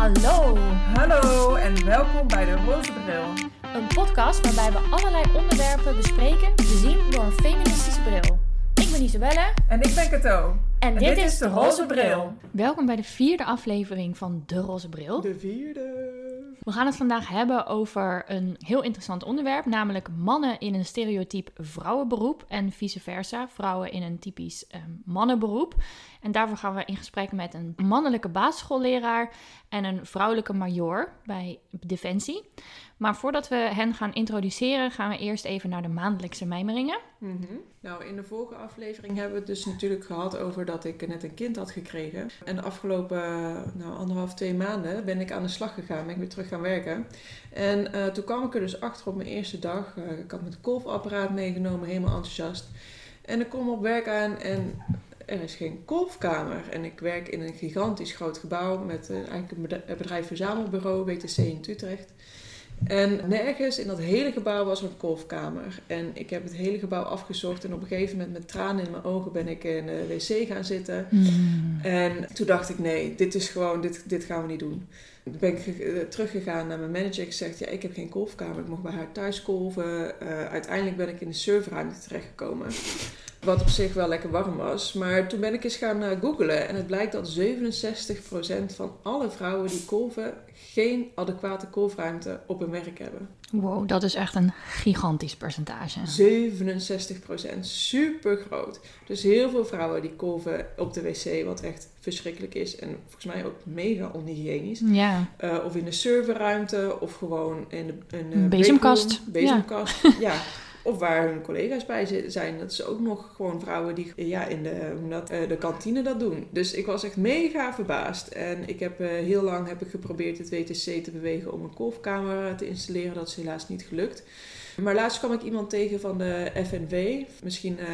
Hallo, Hallo en welkom bij de Roze Bril. een podcast waarbij we allerlei onderwerpen bespreken, bezien door een feministische bril. Ik ben Isabelle En ik ben Kato. en, En dit, is de Roze Bril. Welkom bij de vierde aflevering van De Roze Bril. De vierde. We gaan het vandaag hebben over een heel interessant onderwerp, namelijk mannen in een stereotyp vrouwenberoep en vice versa, vrouwen in een typisch eh, mannenberoep. En daarvoor gaan we in gesprek met een mannelijke basisschoolleraar en een vrouwelijke major bij Defensie. Maar voordat we hen gaan introduceren, gaan we eerst even naar de maandelijkse mijmeringen. Mhm. Nou, in de vorige aflevering hebben we het dus natuurlijk gehad over dat ik net een kind had gekregen. En de afgelopen nou, anderhalf, twee maanden ben ik aan de slag gegaan. Ben ik weer terug gaan werken. En eh, toen kwam ik er dus achter op mijn eerste dag. Eh, ik had mijn kolfapparaat meegenomen, helemaal enthousiast. En ik kom op werk aan en er is geen kolfkamer. En ik werk in een gigantisch groot gebouw met eh, eigenlijk een bedrijf- verzamelbureau, WTC in Utrecht. En nergens in dat hele gebouw was er een kolfkamer. En ik heb het hele gebouw afgezocht. En op een gegeven moment met tranen in mijn ogen ben ik in de wc gaan zitten. En toen dacht ik, nee, dit is gewoon, dit, dit gaan we niet doen. Toen ben ik eh, teruggegaan naar mijn manager. Ik zeg, ja, ik heb geen kolfkamer. Ik mocht bij haar thuis kolven. Eh, uiteindelijk ben ik in de serverruimte terechtgekomen. Wat op zich wel lekker warm was. Maar toen ben ik eens gaan eh, googlen. En het blijkt dat 67% van alle vrouwen die kolven... geen adequate kolfruimte op hun werk hebben. Wow, dat is echt een gigantisch percentage. 67%, super groot. Dus heel veel vrouwen die kolven op de wc, wat echt verschrikkelijk is. En volgens mij ook mega onhygiënisch. Ja, Eh, of in de serverruimte, of gewoon in de in de Een bezemkast. bezemkast. Ja. Of waar hun collega's bij zi- zijn. Dat is ook nog gewoon vrouwen die ja, in de, dat, eh, de kantine dat doen. Dus ik was echt mega verbaasd. En ik heb eh, heel lang heb ik geprobeerd het WTC te bewegen om een kolfkamer te installeren. Dat is helaas niet gelukt. Maar laatst kwam ik iemand tegen van de FNV. Misschien eh,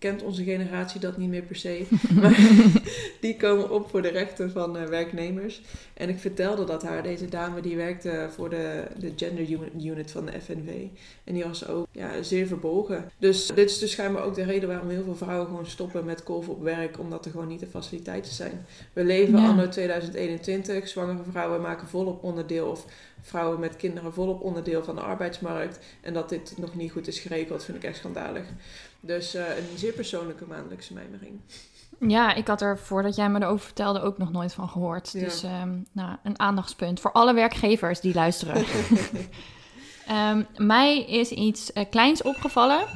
kent onze generatie dat niet meer per se. Maar die komen op voor de rechten van eh, werknemers. En ik vertelde dat haar, deze dame die werkte voor de, de gender unit, van de FNV. En die was ook ja, zeer verbogen. Dus dit is dus schijnbaar ook de reden waarom heel veel vrouwen gewoon stoppen met kolven op werk. Omdat er gewoon niet de faciliteiten zijn. We leven Ja. anno 2021. Zwangere vrouwen maken volop onderdeel of vrouwen met kinderen volop onderdeel van de arbeidsmarkt. En dat dit nog niet goed is geregeld vind ik echt schandalig. Dus eh, een zeer persoonlijke maandelijkse mijmering. Ja, ik had er voordat jij me erover vertelde ook nog nooit van gehoord. Ja. Dus ehm, nou, een aandachtspunt voor alle werkgevers die luisteren. Ehm, mij is iets eh, kleins opgevallen.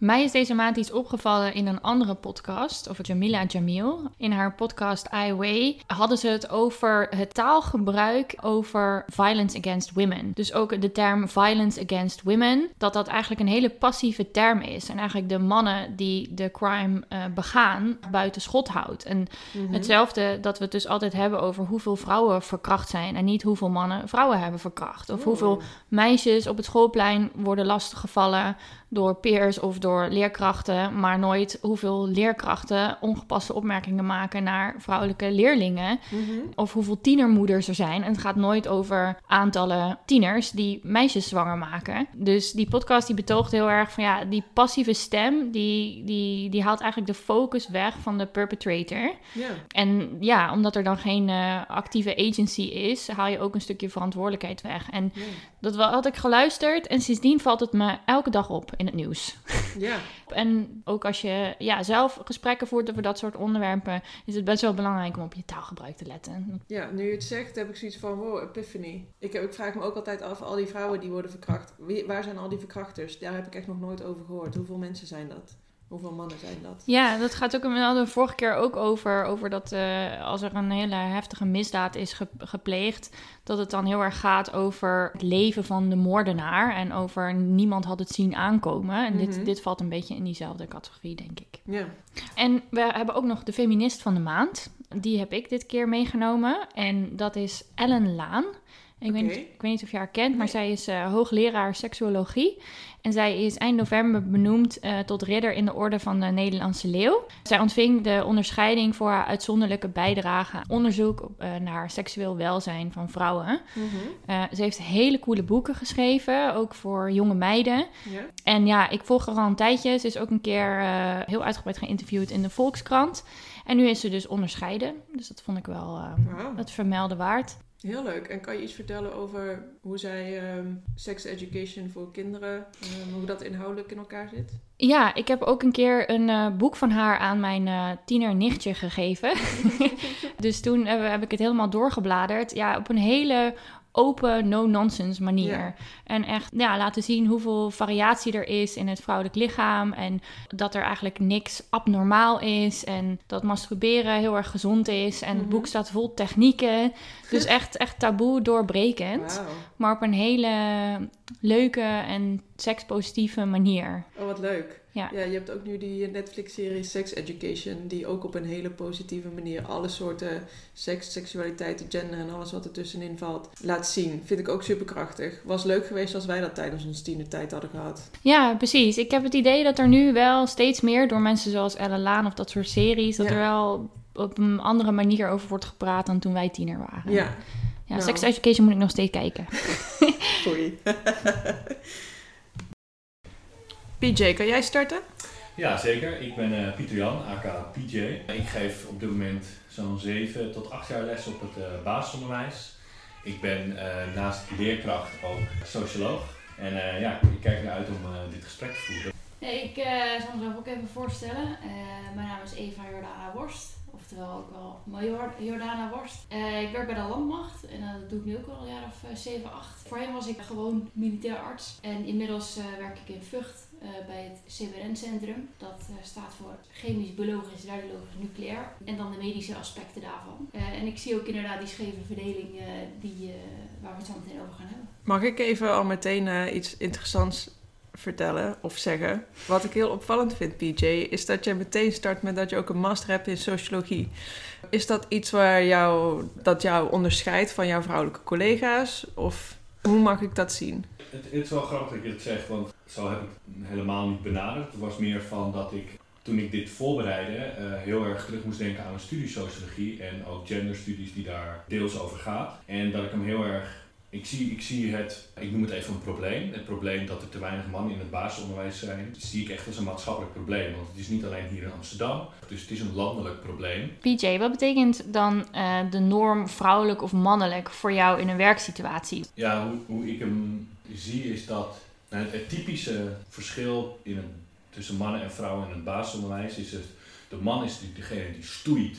Mij is deze maand iets opgevallen in een andere podcast over Jamila Jamil. In haar podcast I Way hadden ze het over het taalgebruik over violence against women. Dus ook de term violence against women, dat dat eigenlijk een hele passieve term is. En eigenlijk de mannen die de crime eh, begaan buiten schot houdt. En Mhm. Hetzelfde dat we het dus altijd hebben over hoeveel vrouwen verkracht zijn en niet hoeveel mannen vrouwen hebben verkracht. Of Oh. hoeveel meisjes op het schoolplein worden lastiggevallen door peers of door leerkrachten, maar nooit hoeveel leerkrachten ongepaste opmerkingen maken naar vrouwelijke leerlingen. Mhm. Of hoeveel tienermoeders er zijn. En het gaat nooit over aantallen tieners die meisjes zwanger maken. Dus die podcast die betoogt heel erg van ja, die passieve stem, die, die, die haalt eigenlijk de focus weg van de perpetrator. En ja, omdat er dan geen eh, actieve agency is, haal je ook een stukje verantwoordelijkheid weg. En dat had ik geluisterd en sindsdien valt het me elke dag op in het nieuws. ja. En ook als je ja, zelf gesprekken voert over dat soort onderwerpen, is het best wel belangrijk om op je taalgebruik te letten. Ja, nu je het zegt, heb ik zoiets van, wow, epiphany. Ik, heb- ik vraag me ook altijd af, al die vrouwen die worden verkracht, wie, waar zijn al die verkrachters? Daar heb ik echt nog nooit over gehoord. Hoeveel mensen zijn dat? Hoeveel mannen zijn dat? Ja, dat gaat ook, we hadden we vorige keer ook over, over dat eh, als er een hele heftige misdaad is ge- gepleegd, dat het dan heel erg gaat over het leven van de moordenaar en over niemand had het zien aankomen. En Mhm. dit, dit valt een beetje in diezelfde categorie, denk ik. Ja. En we hebben ook nog de feminist van de maand. Die heb ik dit keer meegenomen. En dat is Ellen Laan. Ik, weet niet, ik weet niet of je haar kent, maar Nee. zij is eh, hoogleraar seksuologie. En zij is eind november benoemd eh, tot ridder in de orde van de Nederlandse Leeuw. Zij ontving de onderscheiding voor haar uitzonderlijke bijdrage aan onderzoek op, eh, naar seksueel welzijn van vrouwen. Mhm. Eh, ze heeft hele coole boeken geschreven, ook voor jonge meiden. En ja, ik volg haar al een tijdje. Ze is ook een keer heel uitgebreid geïnterviewd in de Volkskrant. En nu is ze dus onderscheiden. Dus dat vond ik wel het vermelden waard. Heel leuk. En kan je iets vertellen over hoe zij ehm sex education voor kinderen, ehm, hoe dat inhoudelijk in elkaar zit? Ja, ik heb ook een keer een eh, boek van haar aan mijn eh tiener-nichtje gegeven. dus toen heb ik het helemaal doorgebladerd. Ja, op een hele open, no-nonsense manier. Ja. En echt ja, laten zien hoeveel variatie er is in het vrouwelijk lichaam. En dat er eigenlijk niks abnormaal is. En dat masturberen heel erg gezond is. En het Mhm. boek staat vol technieken. Dus echt, echt taboe doorbrekend. Maar op een hele leuke en sekspositieve manier. Oh, wat leuk. Ja. ja, je hebt ook nu die Netflix-serie Sex Education, die ook op een hele positieve manier alle soorten seks, seksualiteit, gender en alles wat er tussenin valt laat zien. Vind ik ook superkrachtig. Was leuk geweest als wij dat tijdens ons tienertijd hadden gehad. Ja, precies. Ik heb het idee dat er nu wel steeds meer door mensen zoals Ella Laan of dat soort series, dat Ja. er wel op een andere manier over wordt gepraat dan toen wij tiener waren. Ja, ja nou. Sex Education moet ik nog steeds kijken. sorry. PJ, kan jij starten? Ja, zeker. Ik ben eh, Pieter Jan, aka PJ. Ik geef op dit moment zo'n 7 tot 8 jaar les op het eh, basisonderwijs. Ik ben eh, naast leerkracht ook socioloog. En eh, ja, ik kijk ernaar uit om eh, dit gesprek te voeren. Nee, ik eh, zal mezelf ook even voorstellen. Eh, mijn naam is Eva Jordana Worst, oftewel ook wel Major Jordana Worst. Eh, ik werk bij de landmacht en dat doe ik nu ook al een jaar of 7, 8. Voorheen was ik gewoon militair arts en inmiddels eh, werk ik in Vught bij het CBRN-centrum. Dat eh, staat voor chemisch, biologisch, radiologisch, nucleair en dan de medische aspecten daarvan. Eh, en ik zie ook inderdaad die scheve verdeling eh, die, eh, waar we het zo meteen over gaan hebben. Mag ik even al meteen eh, iets interessants vertellen of zeggen? Wat ik heel opvallend vind, PJ, is dat je meteen start met dat je ook een master hebt in sociologie. Is dat iets waar jou, dat jou onderscheidt van jouw vrouwelijke collega's? Of hoe mag ik dat zien? Het, het is wel grappig dat je het zegt, want zo heb ik het helemaal niet benaderd. Het was meer van dat ik, toen ik dit voorbereidde, eh, heel erg terug moest denken aan een studie sociologie en ook genderstudies die daar deels over gaat. En dat ik hem heel erg, ik zie, ik zie het, ik noem het even een probleem. Het probleem dat er te weinig mannen in het basisonderwijs zijn, dat zie ik echt als een maatschappelijk probleem. Want het is niet alleen hier in Amsterdam, dus het is een landelijk probleem. PJ, wat betekent dan eh, de norm vrouwelijk of mannelijk voor jou in een werksituatie? Ja, hoe, hoe ik hem zie is dat nou, het, het typische verschil in een, tussen mannen en vrouwen in het basisonderwijs is het, de man is degene die stoeit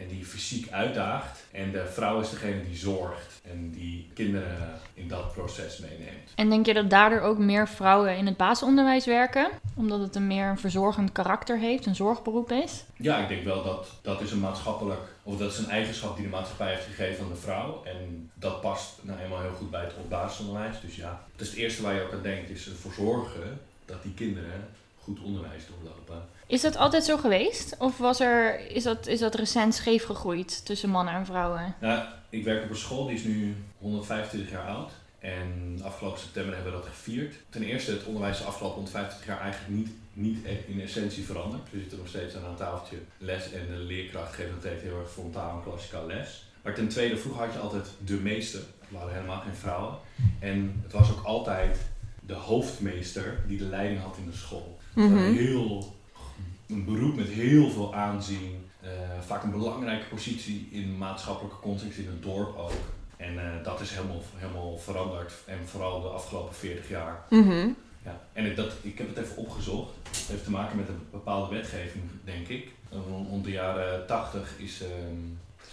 en die fysiek uitdaagt en de vrouw is degene die zorgt en die kinderen in dat proces meeneemt. En denk je dat daardoor ook meer vrouwen in het basisonderwijs werken? Omdat het een meer een verzorgend karakter heeft, een zorgberoep is? Ja, ik denk wel dat dat is een maatschappelijk, of dat is een eigenschap die de maatschappij heeft gegeven aan de vrouw. En dat past nou eenmaal heel goed bij het basisonderwijs. Dus ja, het is het eerste waar je ook aan denkt, is ervoor zorgen dat die kinderen goed onderwijs doorlopen. Is dat altijd zo geweest? Of was er, is, dat, is dat recent scheef gegroeid tussen mannen en vrouwen? Nou, ik werk op een school die is nu 125 jaar oud. En afgelopen september hebben we dat gevierd. Ten eerste, het onderwijs is de afgelopen 150 jaar eigenlijk niet, niet in essentie veranderd. We zitten nog steeds aan een tafeltje les en de leerkracht geeft nog steeds heel erg frontaal en klassikaal les. Maar ten tweede, vroeger had je altijd de meester. Er waren helemaal geen vrouwen. En het was ook altijd de hoofdmeester die de leiding had in de school. Het was een heel, een beroep met heel veel aanzien. eh, vaak een belangrijke positie in maatschappelijke context in het dorp ook. En eh, dat is helemaal, helemaal veranderd. En vooral de afgelopen 40 jaar. Mhm. Ja. En ik, dat, ik heb het even opgezocht. Heeft te maken met een bepaalde wetgeving, denk ik. Rond de jaren 80 is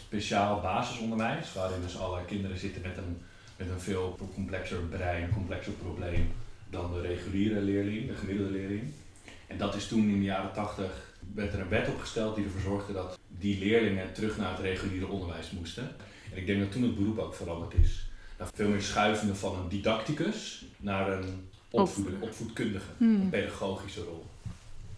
speciaal basisonderwijs. Waarin dus alle kinderen zitten met een, met een veel complexer brein, een complexer probleem dan de reguliere leerling, de gemiddelde leerling. En dat is toen in de jaren 80 werd er een wet opgesteld die ervoor zorgde dat die leerlingen terug naar het reguliere onderwijs moesten. En ik denk dat toen het beroep ook veranderd is. Naar veel meer schuivende van een didacticus naar een opvoeder, opvoedkundige, een Hmm. pedagogische rol.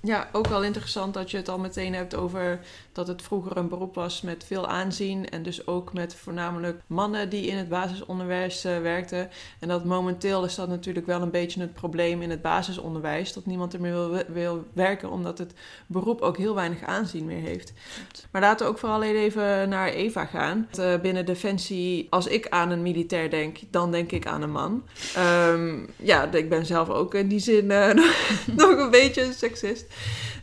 Ja, ook wel interessant dat je het al meteen hebt over dat het vroeger een beroep was met veel aanzien. En dus ook met voornamelijk mannen die in het basisonderwijs uh, werkten. En dat momenteel is dat natuurlijk wel een beetje het probleem in het basisonderwijs. Dat niemand er meer wil, wil werken, omdat het beroep ook heel weinig aanzien meer heeft. Maar laten we ook vooral even naar Eva gaan. Uh, binnen Defensie, als ik aan een militair denk, dan denk ik aan een man. Um, ja, ik ben zelf ook in die zin uh, nog een beetje seksist.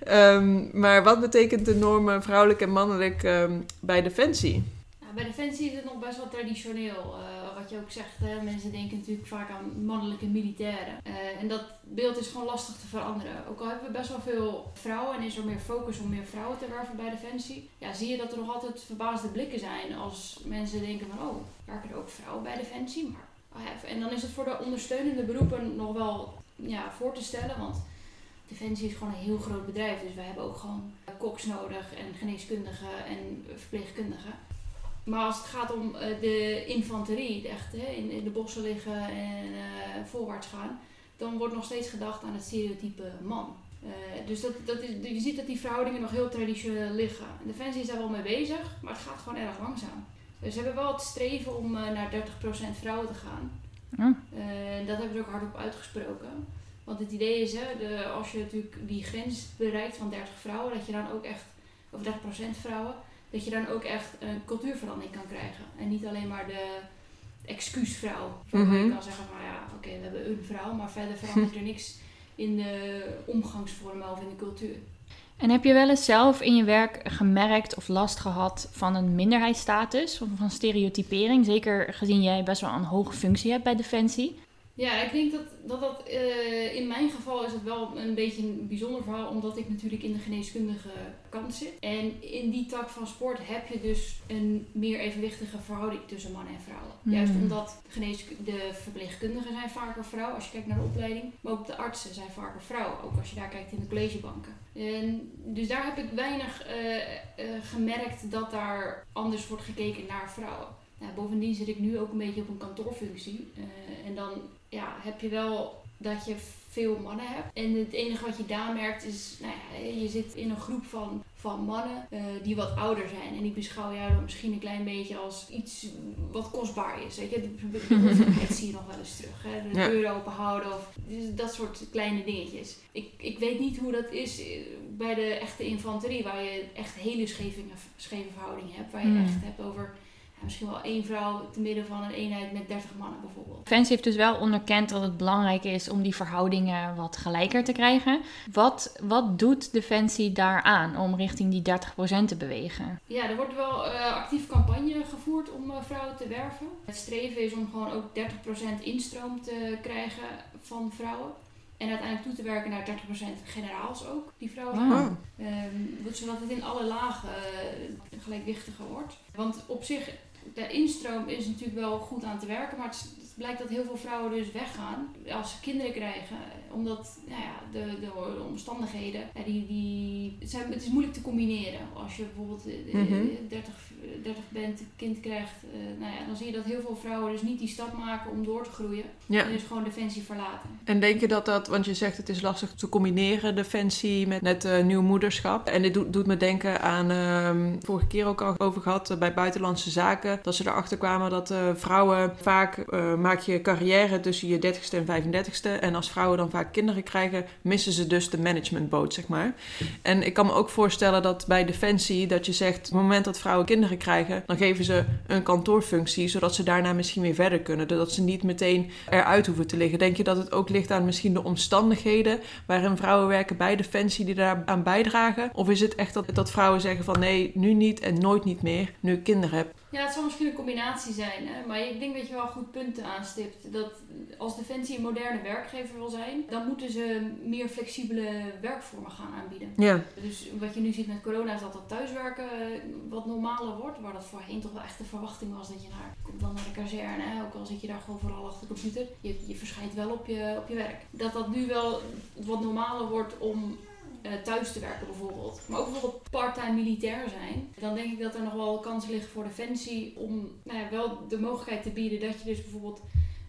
Um, maar wat betekent de normen vrouwelijk en mannelijk um, bij Defensie? Nou, bij Defensie is het nog best wel traditioneel. Uh, wat je ook zegt, hè? mensen denken natuurlijk vaak aan mannelijke militairen. Uh, en dat beeld is gewoon lastig te veranderen. Ook al hebben we best wel veel vrouwen en is er meer focus om meer vrouwen te werven bij Defensie, ja, zie je dat er nog altijd verbaasde blikken zijn als mensen denken van, oh, werken er ook vrouwen bij Defensie? Maar, oh en dan is het voor de ondersteunende beroepen nog wel ja, voor te stellen, want Defensie is gewoon een heel groot bedrijf. Dus we hebben ook gewoon koks nodig en geneeskundigen en verpleegkundigen. Maar als het gaat om eh, de infanterie, echt hè, in, de bossen liggen en uh, voorwaarts gaan, dan wordt nog steeds gedacht aan het stereotype man. Uh, dus dat, dat is, je ziet dat die verhoudingen nog heel traditioneel liggen. Defensie is daar wel mee bezig, maar het gaat gewoon erg langzaam. Dus ze hebben wel het streven om naar 30% vrouwen te gaan. Ja. dat hebben ze ook hardop uitgesproken. Want het idee is, hè, de, als je natuurlijk die grens bereikt van 30 vrouwen, dat je dan ook echt, of 30% vrouwen, dat je dan ook echt een cultuurverandering kan krijgen. En niet alleen maar de excuusvrouw. Mm -hmm. je kan zeggen van ja, oké, we hebben een vrouw, maar verder verandert er niks in de omgangsvormen of in de cultuur. En heb je wel eens zelf in je werk gemerkt of last gehad van een minderheidsstatus of van stereotypering? Zeker gezien jij best wel een hoge functie hebt bij Defensie. Ja, ik denk dat dat, dat uh, in mijn geval is het wel een beetje een bijzonder verhaal, omdat ik natuurlijk in de geneeskundige kant zit. En in die tak van sport heb je dus een meer evenwichtige verhouding tussen mannen en vrouwen. Hmm. Juist omdat de, de verpleegkundigen zijn vaker vrouwen, als je kijkt naar de opleiding. Maar ook de artsen zijn vaker vrouwen, ook als je daar kijkt in de collegebanken. En dus daar heb ik weinig uh, uh, gemerkt dat daar anders wordt gekeken naar vrouwen. Nou, bovendien zit ik nu ook een beetje op een kantoorfunctie. en dan ja, heb je wel dat je veel mannen hebt. En het enige wat je daar merkt is, nou ja, je zit in een groep van, van mannen uh, die wat ouder zijn. En die beschouwen jou dan misschien een klein beetje als iets wat kostbaar is. Weet je, de zie je nog wel eens terug. Hè? De ja. deur open houden of dus dat soort kleine dingetjes. Ik, ik weet niet hoe dat is eh, bij de echte infanterie, waar je echt hele scheve, scheve verhouding hebt. Waar je hmm. echt hebt over misschien wel één vrouw te midden van een eenheid met 30 mannen bijvoorbeeld. Fans heeft dus wel onderkend dat het belangrijk is om die verhoudingen wat gelijker te krijgen. Wat, wat doet Defensie daaraan om richting die 30% te bewegen? Ja, er wordt wel uh, actief campagne gevoerd om uh, vrouwen te werven. Het streven is om gewoon ook 30% instroom te krijgen van vrouwen. En uiteindelijk toe te werken naar 30% generaals ook, die vrouwen. Ah. Um, zodat het in alle lagen uh, gelijkwichtiger wordt. Want op zich de instroom is natuurlijk wel goed aan te werken, maar het, blijkt dat heel veel vrouwen dus weggaan als ze kinderen krijgen. Omdat nou ja, de, de, omstandigheden, die, die, het, zijn, het is moeilijk te combineren. Als je bijvoorbeeld 30, eh, 30 mhm. bent, kind krijgt, uh, nou ja, dan zie je dat heel veel vrouwen dus niet die stap maken om door te groeien. En dus gewoon defensie verlaten. En denk je dat dat, want je zegt het is lastig te combineren, defensie met net uh, nieuw moederschap. En dit doet, doet me denken aan, uh, vorige keer ook al over gehad, bij buitenlandse zaken dat ze erachter kwamen dat vrouwen vaak maak je carrière tussen je 30ste en 35ste. En als vrouwen dan kinderen krijgen, missen ze dus de managementboot, zeg maar. En ik kan me ook voorstellen dat bij Defensie, dat je zegt, op het moment dat vrouwen kinderen krijgen, dan geven ze een kantoorfunctie, zodat ze daarna misschien weer verder kunnen. Dat ze niet meteen eruit hoeven te liggen. Denk je dat het ook ligt aan misschien de omstandigheden waarin vrouwen werken bij Defensie die daaraan bijdragen? Of is het echt dat, dat vrouwen zeggen van nee, nu niet en nooit niet meer, nu ik kinderen heb? Ja, het zal misschien een combinatie zijn. Hè? Maar ik denk dat je wel goed punten aanstipt. Dat als Defensie een moderne werkgever wil zijn, dan moeten ze meer flexibele werkvormen gaan aanbieden. Ja. Dus wat je nu ziet met corona is dat dat thuiswerken wat normaler wordt. Waar dat voorheen toch wel echt de verwachting was dat je naar, komt dan naar de kazerne. Hè? Ook al zit je daar gewoon vooral achter de computer. Je, je verschijnt wel op je, op je werk. Dat dat nu wel wat normaler wordt om uh, thuis te werken bijvoorbeeld. Maar ook bijvoorbeeld part-time militair zijn. Dan denk ik dat er nog wel kansen liggen voor Defensie om nou ja, wel de mogelijkheid te bieden dat je dus bijvoorbeeld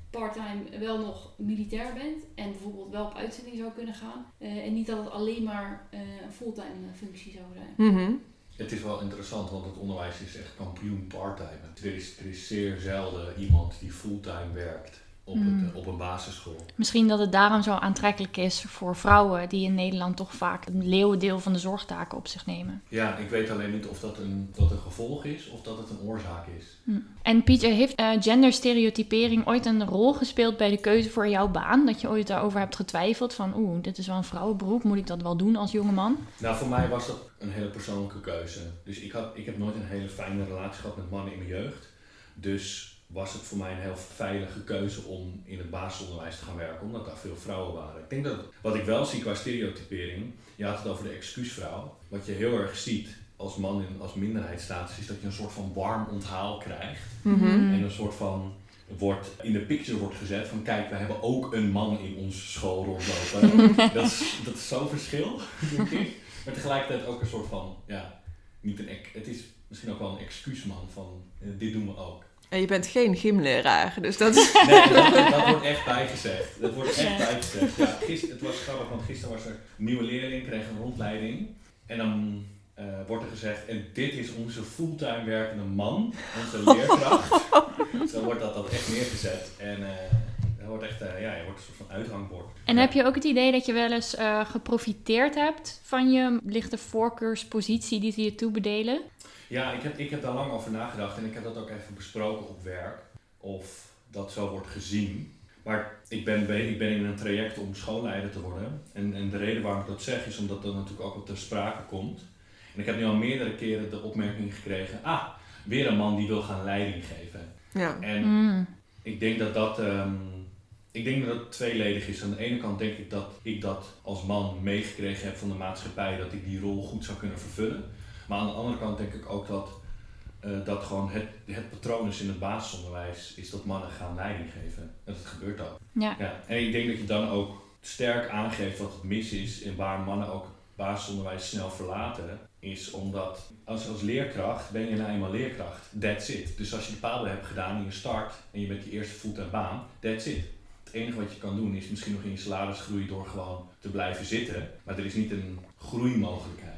parttime wel nog militair bent en bijvoorbeeld wel op uitzending zou kunnen gaan. Eh, en niet dat het alleen maar eh, een fulltime functie zou zijn. Mhm. Het is wel interessant, want het onderwijs is echt kampioen parttime. Er is, er is zeer zelden iemand die fulltime werkt op, Mm. het, op een basisschool. Misschien dat het daarom zo aantrekkelijk is voor vrouwen die in Nederland toch vaak een leeuwendeel van de zorgtaken op zich nemen. Ja, ik weet alleen niet of dat een, dat een gevolg is of dat het een oorzaak is. En Pietje, heeft eh, genderstereotypering ooit een rol gespeeld bij de keuze voor jouw baan? Dat je ooit daarover hebt getwijfeld van, oeh, dit is wel een vrouwenberoep, moet ik dat wel doen als jongeman? Nou, voor mij was dat een hele persoonlijke keuze. Dus ik, had, ik heb nooit een hele fijne relatie gehad met mannen in mijn jeugd. Dus was het voor mij een heel veilige keuze om in het basisonderwijs te gaan werken, omdat daar veel vrouwen waren. Ik denk dat wat ik wel zie qua stereotypering, je had het over de excuusvrouw. Wat je heel erg ziet als man in als minderheidsstatus is dat je een soort van warm onthaal krijgt. Mhm. En een soort van wordt in de picture wordt gezet van kijk, we hebben ook een man in onze school rondlopen. dat, is, dat is zo'n verschil, denk ik. Maar tegelijkertijd ook een soort van, ja, niet een, het is misschien ook wel een excuusman van eh, dit doen we ook. En je bent geen gymleraar, dus dat is... Nee, dat, dat wordt echt bijgezegd. Dat wordt echt bijgezegd. Ja, gister, het was grappig, want gisteren was er een nieuwe leerling, kreeg een rondleiding. En dan eh, wordt er gezegd, en dit is onze fulltime werkende man, onze leerkracht. Zo wordt dat, dat echt neergezet. En eh dat wordt echt, eh, ja, je wordt een soort van uithangbord. En Ja. heb je ook het idee dat je wel eens eh, geprofiteerd hebt van je lichte voorkeurspositie die ze je toebedelen? Ja, ik heb, ik heb daar lang over nagedacht en ik heb dat ook even besproken op werk. Of dat zo wordt gezien. Maar ik ben, be- ik ben in een traject om schoolleider te worden. En, en de reden waarom ik dat zeg is omdat dat natuurlijk ook wat ter sprake komt. En ik heb nu al meerdere keren de opmerking gekregen: ah, weer een man die wil gaan leiding geven. Ja. En Mm. ik denk dat dat, ehm, ik denk dat het tweeledig is. Aan de ene kant denk ik dat ik dat als man meegekregen heb van de maatschappij, dat ik die rol goed zou kunnen vervullen. Maar aan de andere kant denk ik ook dat eh, dat gewoon het, het patroon is in het basisonderwijs, is dat mannen gaan leiding geven. En dat gebeurt ook. Ja. Ja. En ik denk dat je dan ook sterk aangeeft wat het mis is en waar mannen ook basisonderwijs snel verlaten, is omdat als, als leerkracht ben je nou eenmaal leerkracht. That's it. Dus als je de pabel hebt gedaan in je start en je bent je eerste fulltime baan, that's it. Het enige wat je kan doen is misschien nog in je salaris groeien door gewoon te blijven zitten. Maar er is niet een groeimogelijkheid.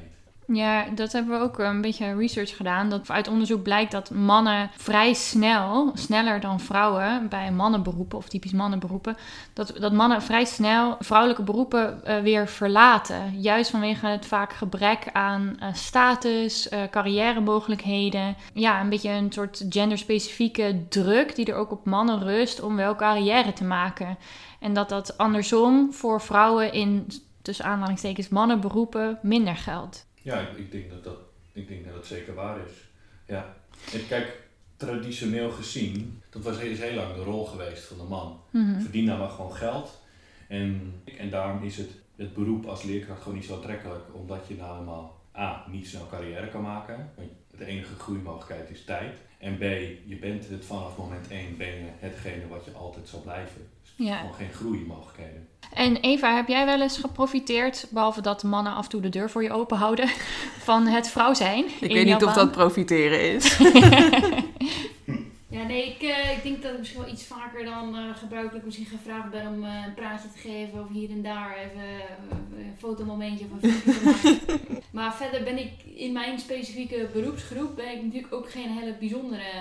Ja, dat hebben we ook een beetje research gedaan. Dat uit onderzoek blijkt dat mannen vrij snel, sneller dan vrouwen bij mannenberoepen of typisch mannenberoepen, dat, dat mannen vrij snel vrouwelijke beroepen eh, weer verlaten. Juist vanwege het vaak gebrek aan eh, status, eh carrière-mogelijkheden. Ja, een beetje een soort genderspecifieke druk die er ook op mannen rust om wel carrière te maken. En dat dat andersom voor vrouwen in tussen aanhalingstekens mannenberoepen minder geldt. Ja, ik, ik, denk dat dat, ik denk dat dat zeker waar is. Ja. En kijk, traditioneel gezien, dat was, is heel lang de rol geweest van de man. Mhm. Verdien nou maar gewoon geld. En, en daarom is het, het beroep als leerkracht gewoon niet zo aantrekkelijk. Omdat je nou helemaal A, niet snel carrière kan maken. De enige groeimogelijkheid is tijd. En B, je bent het vanaf moment 1 ben je hetgene wat je altijd zal blijven. Dus Ja. gewoon geen groeimogelijkheden. En Eva, heb jij wel eens geprofiteerd, behalve dat de mannen af en toe de deur voor je open houden, van het vrouw zijn? Ik weet niet of dat profiteren is. Ja, nee, ik, eh, ik denk dat ik misschien wel iets vaker dan eh, gebruikelijk misschien gevraagd ben om eh, een praatje te geven of hier en daar even een fotomomentje of een maar verder ben ik in mijn specifieke beroepsgroep ben ik natuurlijk ook geen hele bijzondere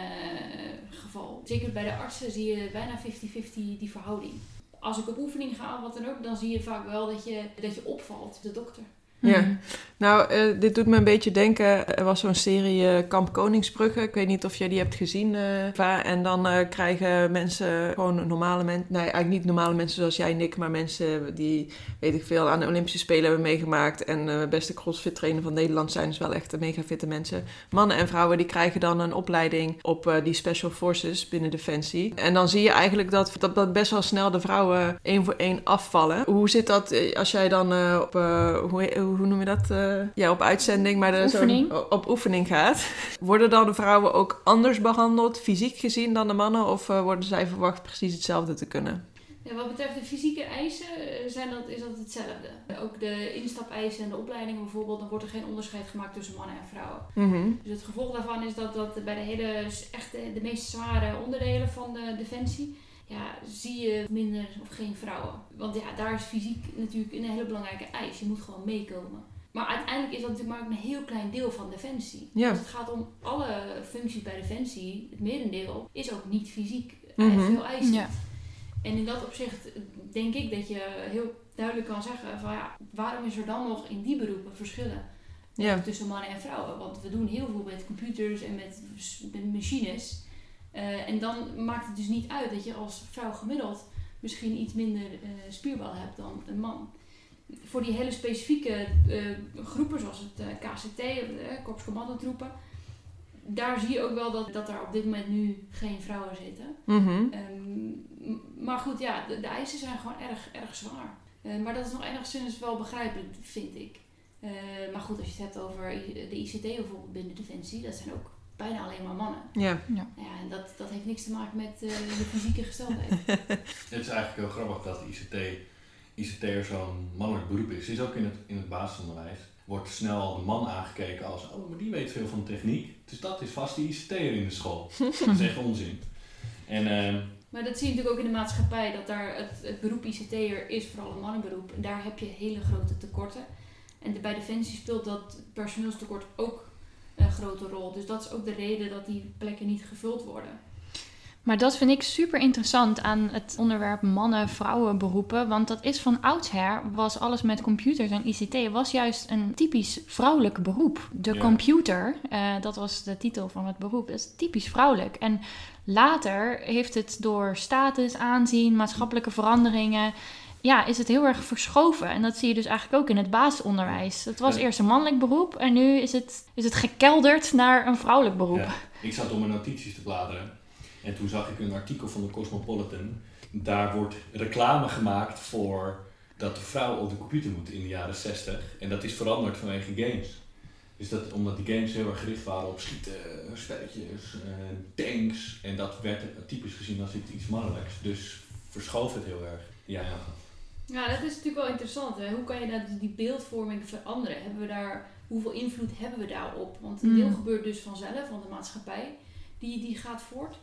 geval. Zeker bij de artsen zie je bijna 50-50 die verhouding. Als ik op oefening ga of wat dan ook, dan zie je vaak wel dat je, dat je opvalt, de dokter. Ja. Mhm. Nou, eh, dit doet me een beetje denken. Er was zo'n serie eh, Kamp Koningsbrugge. Ik weet niet of jij die hebt gezien, Eva. En dan krijgen mensen, gewoon normale mensen... Nee, eigenlijk niet normale mensen zoals jij, Nick. Maar mensen die, weet ik veel, aan de Olympische Spelen hebben meegemaakt. En beste crossfit trainer van Nederland zijn. Dus wel echt mega fitte mensen. Mannen en vrouwen die krijgen dan een opleiding op die Special Forces binnen Defensie. En dan zie je eigenlijk dat, dat, dat best wel snel de vrouwen één voor één afvallen. Hoe zit dat als jij dan op... hoe, hoe noem je dat? eh, ja, op uitzending, maar er zo- op oefening gaat. Worden dan de vrouwen ook anders behandeld, fysiek gezien, dan de mannen? Of eh, worden zij verwacht precies hetzelfde te kunnen? Ja, wat betreft de fysieke eisen eh, zijn dat, is dat hetzelfde. Ook de instapeisen en de opleidingen bijvoorbeeld, dan wordt er geen onderscheid gemaakt tussen mannen en vrouwen. Mhm. Dus het gevolg daarvan is dat, dat bij de hele echt de, de meest zware onderdelen van de defensie, ja, zie je minder of geen vrouwen. Want ja, daar is fysiek natuurlijk een hele belangrijke eis. Je moet gewoon meekomen. Maar uiteindelijk is dat natuurlijk maar een heel klein deel van Defensie. Ja. Als het gaat om alle functies bij Defensie, het merendeel is ook niet fysiek Mhm. en veel eisend. Ja. En in dat opzicht denk ik dat je heel duidelijk kan zeggen van ja, waarom is er dan nog in die beroepen verschillen Ja. tussen mannen en vrouwen? Want we doen heel veel met computers en met, met machines. Eh, en dan maakt het dus niet uit dat je als vrouw gemiddeld misschien iets minder eh spierbal hebt dan een man. Voor die hele specifieke eh, groepen zoals het KCT, uh, Korps Commandotroepen, daar zie je ook wel dat, dat er op dit moment nu geen vrouwen zitten. Mhm. Ehm, maar goed, ja, de, de eisen zijn gewoon erg, erg zwaar. Maar dat is nog enigszins wel begrijpelijk, vind ik. Maar goed, als je het hebt over de ICT bijvoorbeeld binnen Defensie, dat zijn ook bijna alleen maar mannen. Ja. Ja, en dat, dat heeft niks te maken met eh de fysieke gesteldheid. Het is eigenlijk heel grappig dat ICT, ICT'er zo'n mannelijk beroep is. Het is ook in het, in het basisonderwijs. Wordt snel de man aangekeken als, oh, maar die weet veel van techniek. Dus dat is vast die ICT'er in de school. dat is echt onzin. En ehm, Maar dat zie je natuurlijk ook in de maatschappij, dat daar het, het beroep ICT'er is vooral een mannenberoep. En daar heb je hele grote tekorten. En de- bij Defensie speelt dat personeelstekort ook een grote rol. Dus dat is ook de reden dat die plekken niet gevuld worden. Maar dat vind ik super interessant aan het onderwerp mannen-vrouwen beroepen. Want dat is van oudsher, was alles met computers en ICT, was juist een typisch vrouwelijk beroep. De Ja. computer, eh, dat was de titel van het beroep, dat is typisch vrouwelijk. En later heeft het door status, aanzien, maatschappelijke veranderingen, ja, is het heel erg verschoven. En dat zie je dus eigenlijk ook in het basisonderwijs. Het was Ja. eerst een mannelijk beroep en nu is het, is het gekelderd naar een vrouwelijk beroep. Ja, ik zat om mijn notities te bladeren. En toen zag ik een artikel van de Cosmopolitan. Daar wordt reclame gemaakt voor dat de vrouw op de computer moet in de jaren 60. En dat is veranderd vanwege games. Dus dat, omdat die games heel erg gericht waren op schieten, spelletjes, eh, tanks. En dat werd typisch gezien als iets mannelijks. Dus verschoof het heel erg. Ja, ja. Ja, dat is natuurlijk wel interessant. Hè? Hoe kan je nou die beeldvorming veranderen? Hebben we daar, hoeveel invloed hebben we daarop? Want een Mm. deel gebeurt dus vanzelf, want de maatschappij die, die gaat voort.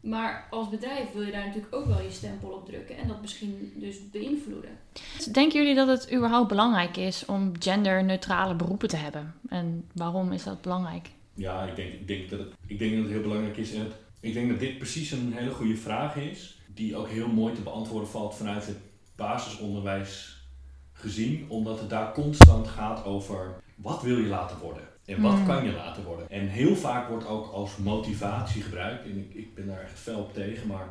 Maar als bedrijf wil je daar natuurlijk ook wel je stempel op drukken en dat misschien dus beïnvloeden. Denken jullie dat het überhaupt belangrijk is om genderneutrale beroepen te hebben? En waarom is dat belangrijk? Ja, ik denk, ik, denk dat het, ik denk dat het heel belangrijk is. En het, ik denk dat dit precies een hele goede vraag is, die ook heel mooi te beantwoorden valt vanuit het basisonderwijs gezien, omdat het daar constant gaat over wat wil je laten worden en wat Mm. kan je laten worden. En heel vaak wordt ook als motivatie gebruikt, en ik, ik ben daar echt fel op tegen, maar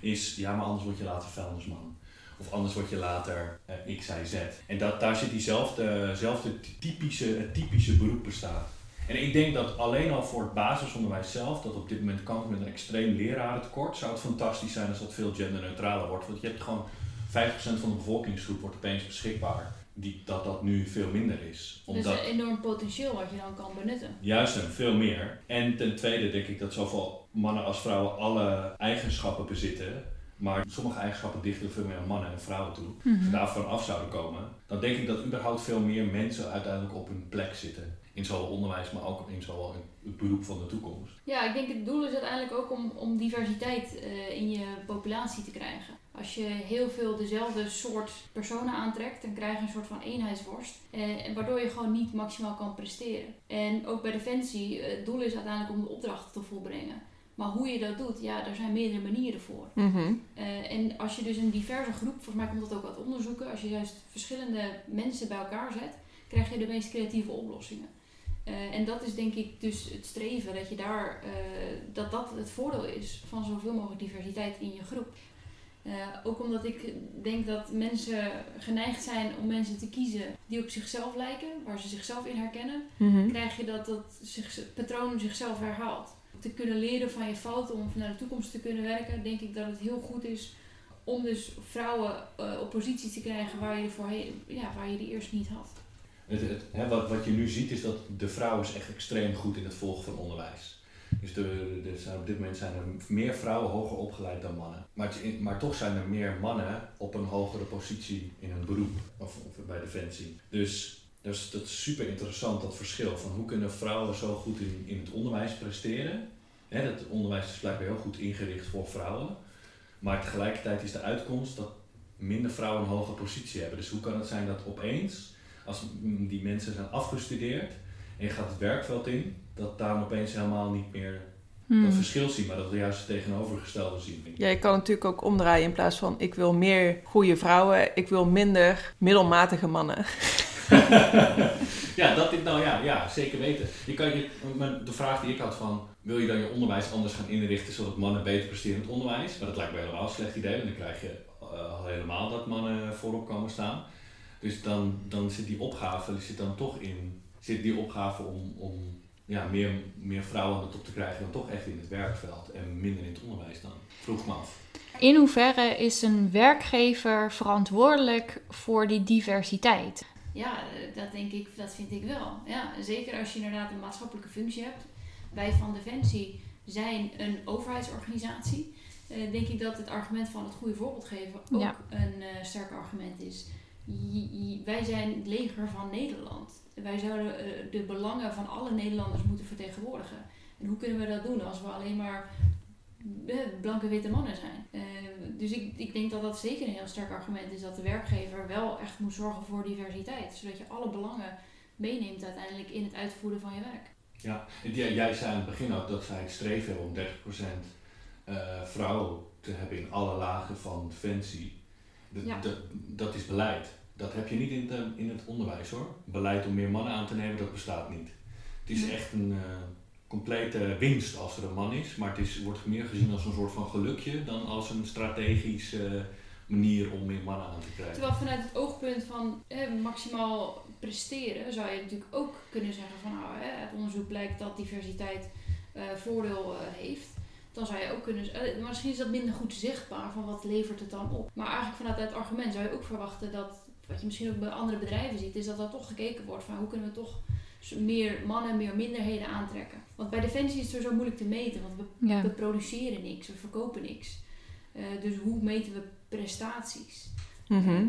is ja, maar anders word je later vuilnisman. Of anders word je later eh, X, Y, Z. En dat, daar zit diezelfde zelfde typische, het typische beroep bestaat. En ik denk dat alleen al voor het basisonderwijs zelf, dat op dit moment kampt met een extreem lerarentekort, zou het fantastisch zijn als dat veel genderneutraler wordt. Want je hebt gewoon 50% van de bevolkingsgroep wordt opeens beschikbaar. Die, dat dat nu veel minder is. Dus Omdat, een enorm potentieel wat je dan kan benutten. Juist en veel meer. En ten tweede denk ik dat zowel mannen als vrouwen alle eigenschappen bezitten. Maar sommige eigenschappen dichten veel meer aan mannen en vrouwen toe. Als Mhm. we daarvan af zouden komen, dan denk ik dat überhaupt veel meer mensen uiteindelijk op hun plek zitten. In zowel onderwijs, maar ook in zowel het beroep van de toekomst. Ja, ik denk het doel is uiteindelijk ook om, om diversiteit eh, in je populatie te krijgen. Als je heel veel dezelfde soort personen aantrekt, dan krijg je een soort van eenheidsworst. eh, waardoor je gewoon niet maximaal kan presteren. En ook bij Defensie, eh, het doel is uiteindelijk om de opdrachten te volbrengen. Maar hoe je dat doet, ja, daar zijn meerdere manieren voor. Mhm. Eh, en als je dus een diverse groep, volgens mij komt dat ook uit onderzoeken, als je juist verschillende mensen bij elkaar zet, krijg je de meest creatieve oplossingen. En dat is denk ik dus het streven, dat je daar, dat dat het voordeel is van zoveel mogelijk diversiteit in je groep. Eh, ook omdat ik denk dat mensen geneigd zijn om mensen te kiezen die op zichzelf lijken, waar ze zichzelf in herkennen, Mhm. krijg je dat dat zich, het patroon zichzelf herhaalt. Te kunnen leren van je fouten om naar de toekomst te kunnen werken, denk ik dat het heel goed is om dus vrouwen eh, op posities te krijgen waar je, voorheen, ja, waar je die eerst niet had. Het, het, hè, wat, wat je nu ziet is dat de vrouw is echt extreem goed in het volgen van onderwijs. Dus de, de, op dit moment zijn er meer vrouwen hoger opgeleid dan mannen. Maar, maar toch zijn er meer mannen op een hogere positie in een beroep of, of bij Defensie. Dus dat is, dat is super interessant, dat verschil van hoe kunnen vrouwen zo goed in, in het onderwijs presteren. Hè, dat onderwijs is blijkbaar heel goed ingericht voor vrouwen. Maar tegelijkertijd is de uitkomst dat minder vrouwen een hoge positie hebben. Dus hoe kan het zijn dat opeens, als die mensen zijn afgestudeerd en je gaat het werkveld in, dat daar opeens helemaal niet meer Hmm. dat verschil zien, maar dat we juist het tegenovergestelde zien. Ja, je kan natuurlijk ook omdraaien in plaats van ik wil meer goede vrouwen, ik wil minder middelmatige mannen. ja, dat nou ja, ja, zeker weten. Je kan je, maar de vraag die ik had van, wil je dan je onderwijs anders gaan inrichten zodat mannen beter presteren in het onderwijs? Maar dat lijkt me helemaal een slecht idee, want dan krijg je uh, al helemaal dat mannen voorop komen staan. Dus dan, dan zit die opgave, die zit dan toch in, zit die opgave om, om ja, meer, meer vrouwen aan de top te krijgen dan toch echt in het werkveld en minder in het onderwijs dan. Vroeg me af. In hoeverre is een werkgever verantwoordelijk voor die diversiteit? Ja, dat denk ik, dat vind ik wel. Ja, zeker als je inderdaad een maatschappelijke functie hebt. Wij van Defensie zijn een overheidsorganisatie. Uh, denk ik dat het argument van het goede voorbeeld geven ook Ja. een uh, sterk argument is. J- wij zijn het leger van Nederland. Wij zouden uh, de belangen van alle Nederlanders moeten vertegenwoordigen. En hoe kunnen we dat doen als we alleen maar eh, blanke witte mannen zijn? Eh, dus ik, ik denk dat dat zeker een heel sterk argument is dat de werkgever wel echt moet zorgen voor diversiteit. Zodat je alle belangen meeneemt uiteindelijk in het uitvoeren van je werk. Ja, jij, zei aan het begin ook dat zij streven om 30% uh, vrouwen te hebben in alle lagen van defensie. Dat, Ja. dat, dat is beleid. Dat heb je niet in, de, in het onderwijs hoor. Beleid om meer mannen aan te nemen, dat bestaat niet. Het is echt een uh, complete winst als er een man is, maar het is, wordt meer gezien als een soort van gelukje dan als een strategische manier om meer mannen aan te krijgen. Terwijl vanuit het oogpunt van eh, maximaal presteren zou je natuurlijk ook kunnen zeggen van nou, hè, het onderzoek blijkt dat diversiteit eh, voordeel eh, heeft. Dan zou je ook kunnen, eh, misschien is dat minder goed zichtbaar van wat levert het dan op. Maar eigenlijk vanuit het argument zou je ook verwachten dat, wat je misschien ook bij andere bedrijven ziet, is dat er toch gekeken wordt van hoe kunnen we toch meer mannen, meer minderheden aantrekken. Want bij Defensie is het er zo moeilijk te meten, want we Ja. we produceren niks, we verkopen niks. Eh, dus hoe meten we prestaties? Mhm.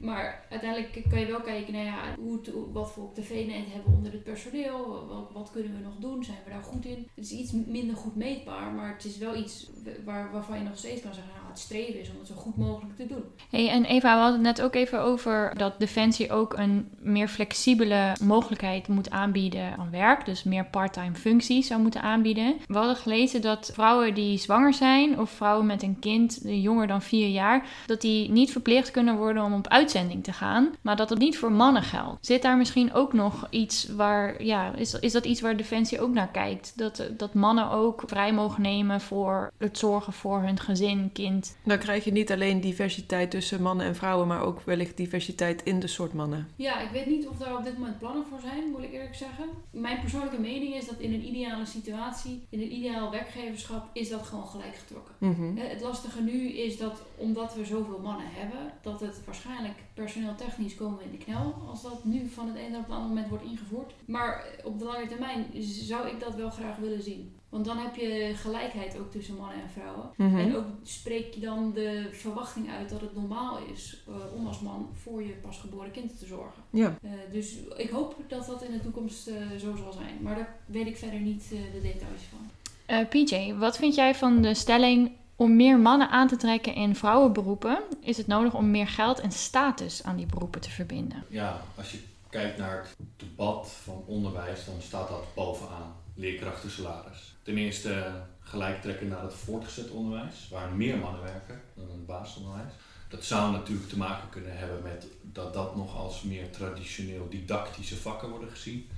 Maar uiteindelijk kan je wel kijken naar ja, hoe het, wat voor tv-net hebben onder het personeel. Wat, wat kunnen we nog doen? Zijn we daar goed in? Het is iets minder goed meetbaar, maar het is wel iets waar, waarvan je nog steeds kan zeggen, nou, het streven is om het zo goed mogelijk te doen. Hey, en Eva, we hadden het net ook even over dat Defensie ook een meer flexibele mogelijkheid moet aanbieden aan werk. Dus meer part-time functies zou moeten aanbieden. We hadden gelezen dat vrouwen die zwanger zijn of vrouwen met een kind jonger dan vier jaar, dat die niet verplicht kunnen worden om op uitzending te gaan. Maar dat het niet voor mannen geldt. Zit daar misschien ook nog iets waar, ja, is, is dat iets waar Defensie ook naar kijkt? Dat, eh, dat mannen ook vrij mogen nemen voor het zorgen voor hun gezin, kind. Dan krijg je niet alleen diversiteit tussen mannen en vrouwen, maar ook wellicht diversiteit in de soort mannen. Ja, ik weet niet of daar op dit moment plannen voor zijn, moet ik eerlijk zeggen. Mijn persoonlijke mening is dat in een ideale situatie, in een ideaal werkgeverschap, is dat gewoon gelijk getrokken. Mhm. Het lastige nu is dat omdat we zoveel mannen hebben, dat het waarschijnlijk personeel technisch komen we in de knel als dat nu van het ene op het andere moment wordt ingevoerd. Maar eh, op de lange termijn zou ik dat wel graag willen zien. Want dan heb je gelijkheid ook tussen mannen en vrouwen. Mhm. En ook spreek je dan de verwachting uit dat het normaal is eh, om als man voor je pasgeboren kind te zorgen. Ja. Eh, dus ik hoop dat dat in de toekomst eh, zo zal zijn. Maar daar weet ik verder niet eh, de details van. Eh, PJ, wat vind jij van de stelling om meer mannen aan te trekken in vrouwenberoepen? Is het nodig om meer geld en status aan die beroepen te verbinden? Ja, als je kijkt naar het debat van onderwijs, dan staat dat bovenaan. Leerkrachtensalaris. Ten eerste gelijk trekken naar het voortgezet onderwijs, waar meer mannen werken dan in het basisonderwijs. Dat zou natuurlijk te maken kunnen hebben met dat dat nog als meer traditioneel didactische vakken worden gezien.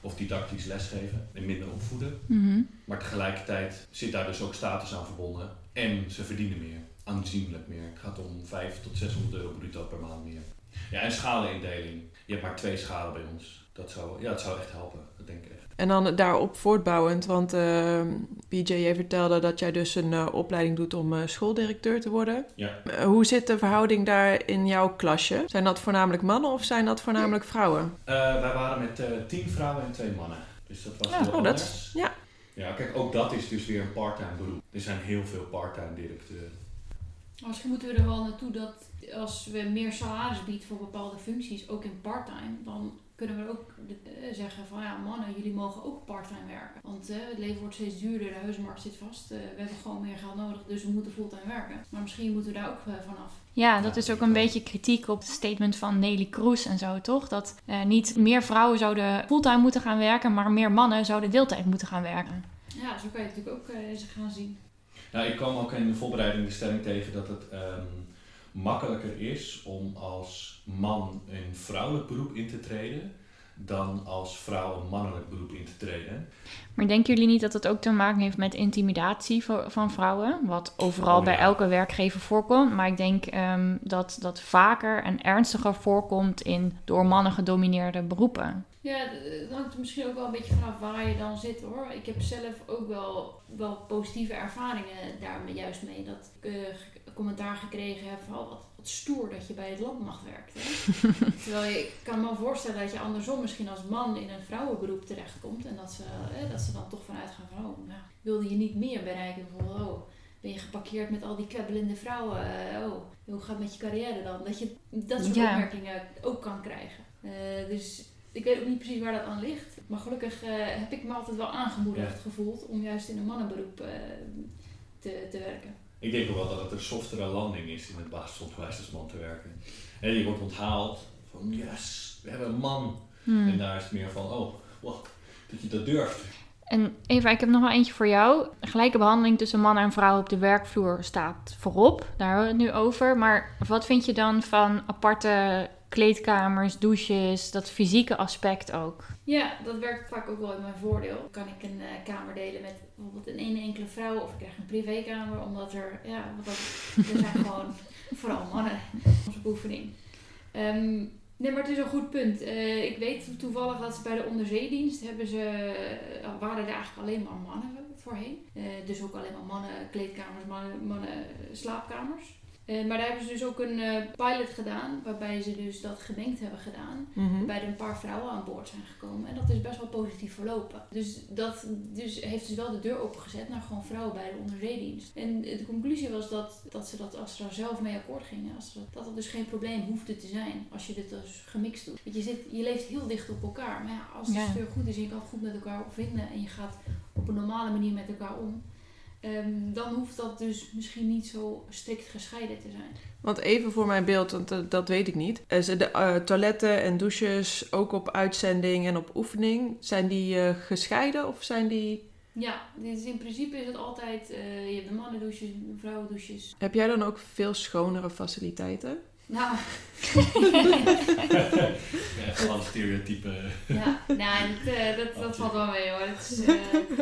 Of didactisch lesgeven en minder opvoeden. Mhm. Maar tegelijkertijd zit daar dus ook status aan verbonden. En ze verdienen meer, aanzienlijk meer. Het gaat om 5 tot 600 euro bruto per maand meer. Ja, en schalenindeling. Je hebt maar twee schalen bij ons. Dat zou, ja, dat zou echt helpen, dat denk ik echt. En dan daarop voortbouwend, want eh PJ, jij vertelde dat jij dus een eh, opleiding doet om eh, schooldirecteur te worden. Ja. Eh, hoe zit de verhouding daar in jouw klasje? Zijn dat voornamelijk mannen of zijn dat voornamelijk vrouwen? Wij waren met tien vrouwen en twee mannen. Dus dat was Ja, oh, dat ja. Ja, kijk, ook dat is dus weer een parttime beroep. Er zijn heel veel parttime directeuren. Misschien moeten we er wel naartoe dat als we meer salaris bieden voor bepaalde functies, ook in parttime, dan kunnen we ook eh, zeggen van ja, mannen, jullie mogen ook parttime werken. Want eh, het leven wordt steeds duurder, de huizenmarkt zit vast. eh, we hebben gewoon meer geld nodig, dus we moeten fulltime werken. Maar misschien moeten we daar ook vanaf. Ja, dat is ook een beetje kritiek op het statement van Nelly Kroes en zo, toch? Dat eh, niet meer vrouwen zouden fulltime moeten gaan werken, maar meer mannen zouden deeltijd moeten gaan werken. Ja, zo kan je het natuurlijk ook eens gaan zien. Nou, ik kwam ook in de voorbereiding de stelling tegen dat het ehm, makkelijker is om als man een vrouwelijk beroep in te treden dan als vrouw een mannelijk beroep in te treden. Maar denken jullie niet dat het ook te maken heeft met intimidatie van, vrouwen? Wat overal Oh, bij elke werkgever voorkomt. Maar ik denk ehm, dat dat vaker en ernstiger voorkomt in door mannen gedomineerde beroepen. Ja, d- het hangt er misschien ook wel een beetje vanaf waar je dan zit hoor. Ik heb zelf ook wel, wel positieve ervaringen daar juist mee. Dat ik eh, commentaar gekregen heb van oh, wat, wat stoer dat je bij het landmacht werkt. Hè? Terwijl je ik kan me wel voorstellen dat je andersom misschien als man in een vrouwenberoep terechtkomt. En dat ze, eh, dat ze dan toch vanuit gaan van oh, nou, wilde je niet meer bereiken. Bijvoorbeeld, oh, ben je geparkeerd met al die kwebbelende vrouwen. eh, oh, hoe gaat het met je carrière dan? Dat je dat soort Ja. opmerkingen ook kan krijgen. Eh, dus ik weet ook niet precies waar dat aan ligt. Maar gelukkig eh, heb ik me altijd wel aangemoedigd Ja. gevoeld om juist in een mannenberoep te, te werken. Ik denk ook wel dat het een softere landing is in het basisonderwijs als man te werken. En je wordt onthaald van yes, we hebben een man. Hmm. En daar is het meer van, oh, wat, dat je dat durft. En Eva, ik heb nog wel eentje voor jou. Gelijke behandeling tussen mannen en vrouwen op de werkvloer staat voorop. Daar hebben we het nu over. Maar wat vind je dan van aparte kleedkamers, douches, dat fysieke aspect ook? Ja, dat werkt vaak ook wel in mijn voordeel. Kan ik een eh, kamer delen met bijvoorbeeld een ene enkele vrouw of ik krijg een privékamer, omdat er, ja, want dat, er zijn gewoon vooral mannen onze oefening. Ehm, nee, maar het is een goed punt. Eh, ik weet toevallig dat ze bij de onderzeedienst hebben ze, eh, waren er eigenlijk alleen maar mannen voorheen. Dus ook alleen maar mannen kleedkamers, mannen, mannen slaapkamers. Eh, maar daar hebben ze dus ook een eh, pilot gedaan, waarbij ze dus dat gemengd hebben gedaan Mhm. waarbij er een paar vrouwen aan boord zijn gekomen. En dat is best wel positief verlopen. Dus dat dus heeft dus wel de deur opengezet naar gewoon vrouwen bij de onderzeedienst. En de conclusie was dat, dat ze dat als ze daar zelf mee akkoord gingen, dat, dat dus geen probleem hoefde te zijn als je dit dus gemixt doet. Want je, zit, je leeft heel dicht op elkaar. Maar ja, als de Ja. sfeer goed is en je kan goed met elkaar vinden en je gaat op een normale manier met elkaar om. Ehm, dan hoeft dat dus misschien niet zo strikt gescheiden te zijn. Want even voor mijn beeld, want dat, dat weet ik niet. Eh, de eh, toiletten en douches ook op uitzending en op oefening, zijn die eh, gescheiden of zijn die... Ja, dus in principe is het altijd, eh, je hebt de mannendouches, de vrouwendouches. Heb jij dan ook veel schonere faciliteiten? Nou, Ja, gewoon stereotype. ja, nou, dat, eh, dat, dat valt wel mee hoor. Het, is, eh,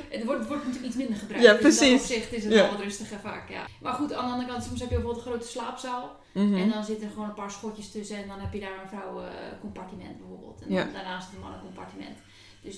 het, wordt, het wordt natuurlijk iets minder gebruikt. Ja, Dus in precies. dat opzicht is het Ja. wel wat rustiger vaak, ja. Maar goed, aan de andere kant, soms heb je bijvoorbeeld een grote slaapzaal. Mhm. En dan zitten er gewoon een paar schotjes tussen. En dan heb je daar een vrouwencompartiment bijvoorbeeld. En dan Ja. daarnaast een mannencompartiment. Dus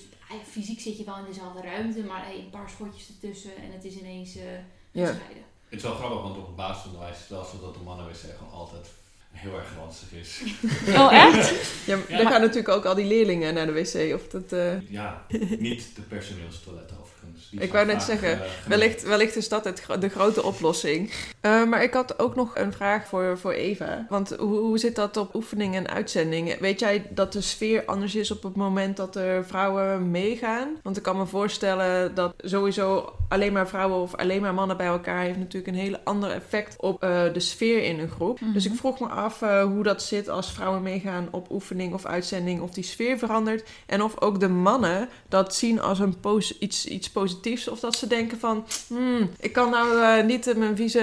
fysiek zit je wel in dezelfde ruimte. Maar hey, een paar schotjes ertussen. En het is ineens eh Ja. gescheiden. Het is wel grappig, want op het basisonderwijs is het wel zo dat de mannenwc gewoon altijd heel erg ranzig is. Oh, echt? Ja, dan gaan natuurlijk ook al die leerlingen naar de wc. Of dat, eh, Ja, niet de personeelstoiletten overigens. Die Ik wou net zeggen, eh, wellicht, wellicht is dat het, de grote oplossing. Eh, maar ik had ook nog een vraag voor, voor Eva. Want hoe, hoe zit dat op oefening en uitzending? Weet jij dat de sfeer anders is op het moment dat er vrouwen meegaan? Want ik kan me voorstellen dat sowieso alleen maar vrouwen of alleen maar mannen bij elkaar heeft natuurlijk een hele ander effect op eh, de sfeer in een groep. Mhm. Dus ik vroeg me af eh, hoe dat zit als vrouwen meegaan op oefening of uitzending, of die sfeer verandert. En of ook de mannen dat zien als een iets, iets positiefs. Of dat ze denken van, hmm, ik kan nou eh, niet eh, mijn vieze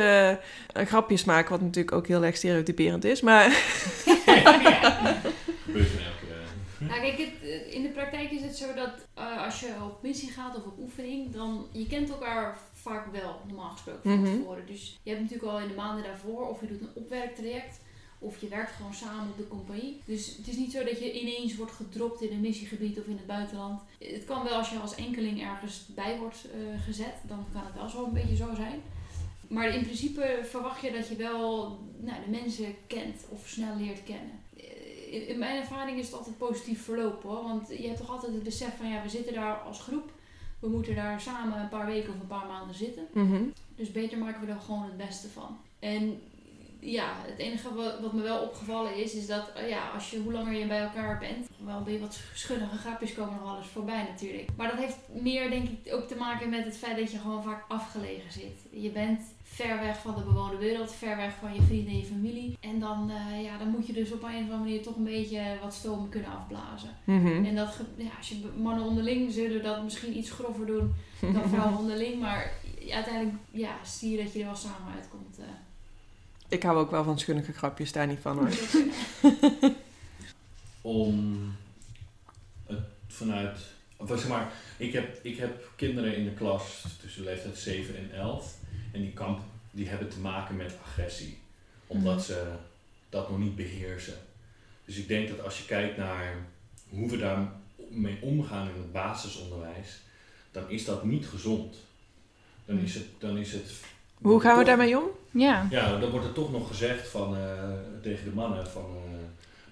eh, grapjes maken, wat natuurlijk ook heel erg stereotyperend is. Maar Nou, kijk, het, in de praktijk is het zo dat eh, als je op missie gaat of op oefening, dan je kent elkaar vaak wel, normaal gesproken, van Mhm. tevoren. Dus je hebt natuurlijk al in de maanden daarvoor, of je doet een opwerktraject, of je werkt gewoon samen op de compagnie. Dus het is niet zo dat je ineens wordt gedropt in een missiegebied of in het buitenland. Het kan wel als je als enkeling ergens bij wordt eh, gezet, dan kan het wel zo een beetje zo zijn. Maar in principe verwacht je dat je wel nou, de mensen kent of snel leert kennen. Eh, In mijn ervaring is het altijd positief verlopen hoor. Want je hebt toch altijd het besef van ja, we zitten daar als groep. We moeten daar samen een paar weken of een paar maanden zitten. Mhm. Dus beter maken we er gewoon het beste van. En ja, het enige wat, wat me wel opgevallen is, is dat eh, ja, als je, hoe langer je bij elkaar bent, wel ben je wat schunnige grapjes komen nog alles voorbij natuurlijk. Maar dat heeft meer denk ik ook te maken met het feit dat je gewoon vaak afgelegen zit. Je bent ver weg van de bewoonde wereld, ver weg van je vrienden en je familie. En dan, eh, ja, dan moet je dus op een of andere manier toch een beetje wat stoom kunnen afblazen. Mhm. En dat, ja, als je mannen onderling zullen dat misschien iets grover doen dan vrouwen onderling. Maar uiteindelijk ja, zie je dat je er wel samen uitkomt. eh. Ik hou ook wel van schunnige grapjes, daar niet van hoor. om het vanuit. Of zeg maar, ik heb, ik heb kinderen in de klas tussen de leeftijd 7 en 11. En die, kamp, die hebben te maken met agressie. Omdat Mhm. ze dat nog niet beheersen. Dus ik denk dat als je kijkt naar hoe we daarmee omgaan in het basisonderwijs, dan is dat niet gezond. Dan is het. Dan is het Hoe gaan we daarmee om? Ja. ja, dan wordt er toch nog gezegd van, eh, tegen de mannen van eh